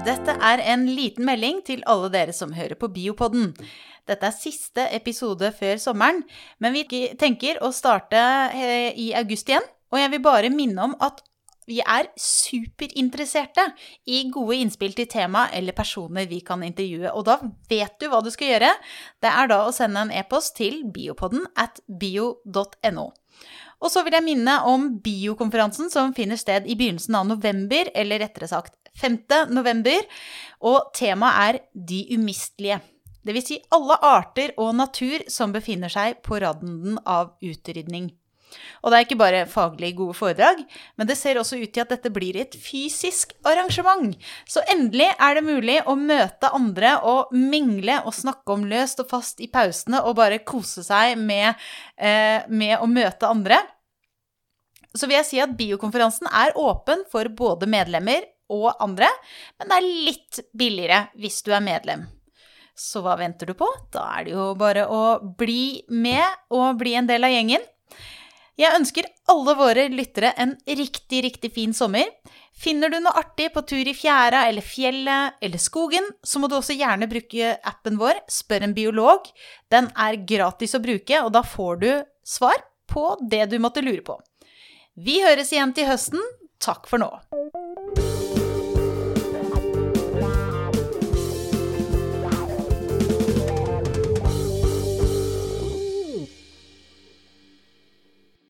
Dette er en liten melding til alle dere som hører på Biopodden. Dette er siste episode før sommeren, men vi tenker å starte eh, i august igjen. Og jeg vil bare minne om at vi er superinteresserte i gode innspill til tema eller personer vi kan intervjue. Og da vet du hva du skal gjøre. Det er da å sende en e-post til biopodden at bio.no. Og så vil jeg minne om biokonferansen som finner sted i begynnelsen av november, eller rettere sagt 5. november. Og temaet er De umistelige. Dvs. Si alle arter og natur som befinner seg på randen av utrydning. Og det er ikke bare faglig gode foredrag, men det ser også ut til at dette blir et fysisk arrangement. Så endelig er det mulig å møte andre og mingle og snakke om løst og fast i pausene og bare kose seg med, eh, med å møte andre. Så vil jeg si at biokonferansen er åpen for både medlemmer og andre, men det er litt billigere hvis du er medlem. Så hva venter du på? Da er det jo bare å bli med og bli en del av gjengen. Jeg ønsker alle våre lyttere en riktig, riktig fin sommer. Finner du noe artig på tur i fjæra eller fjellet eller skogen, så må du også gjerne bruke appen vår Spør en biolog. Den er gratis å bruke, og da får du svar på det du måtte lure på. Vi høres igjen til høsten. Takk for nå.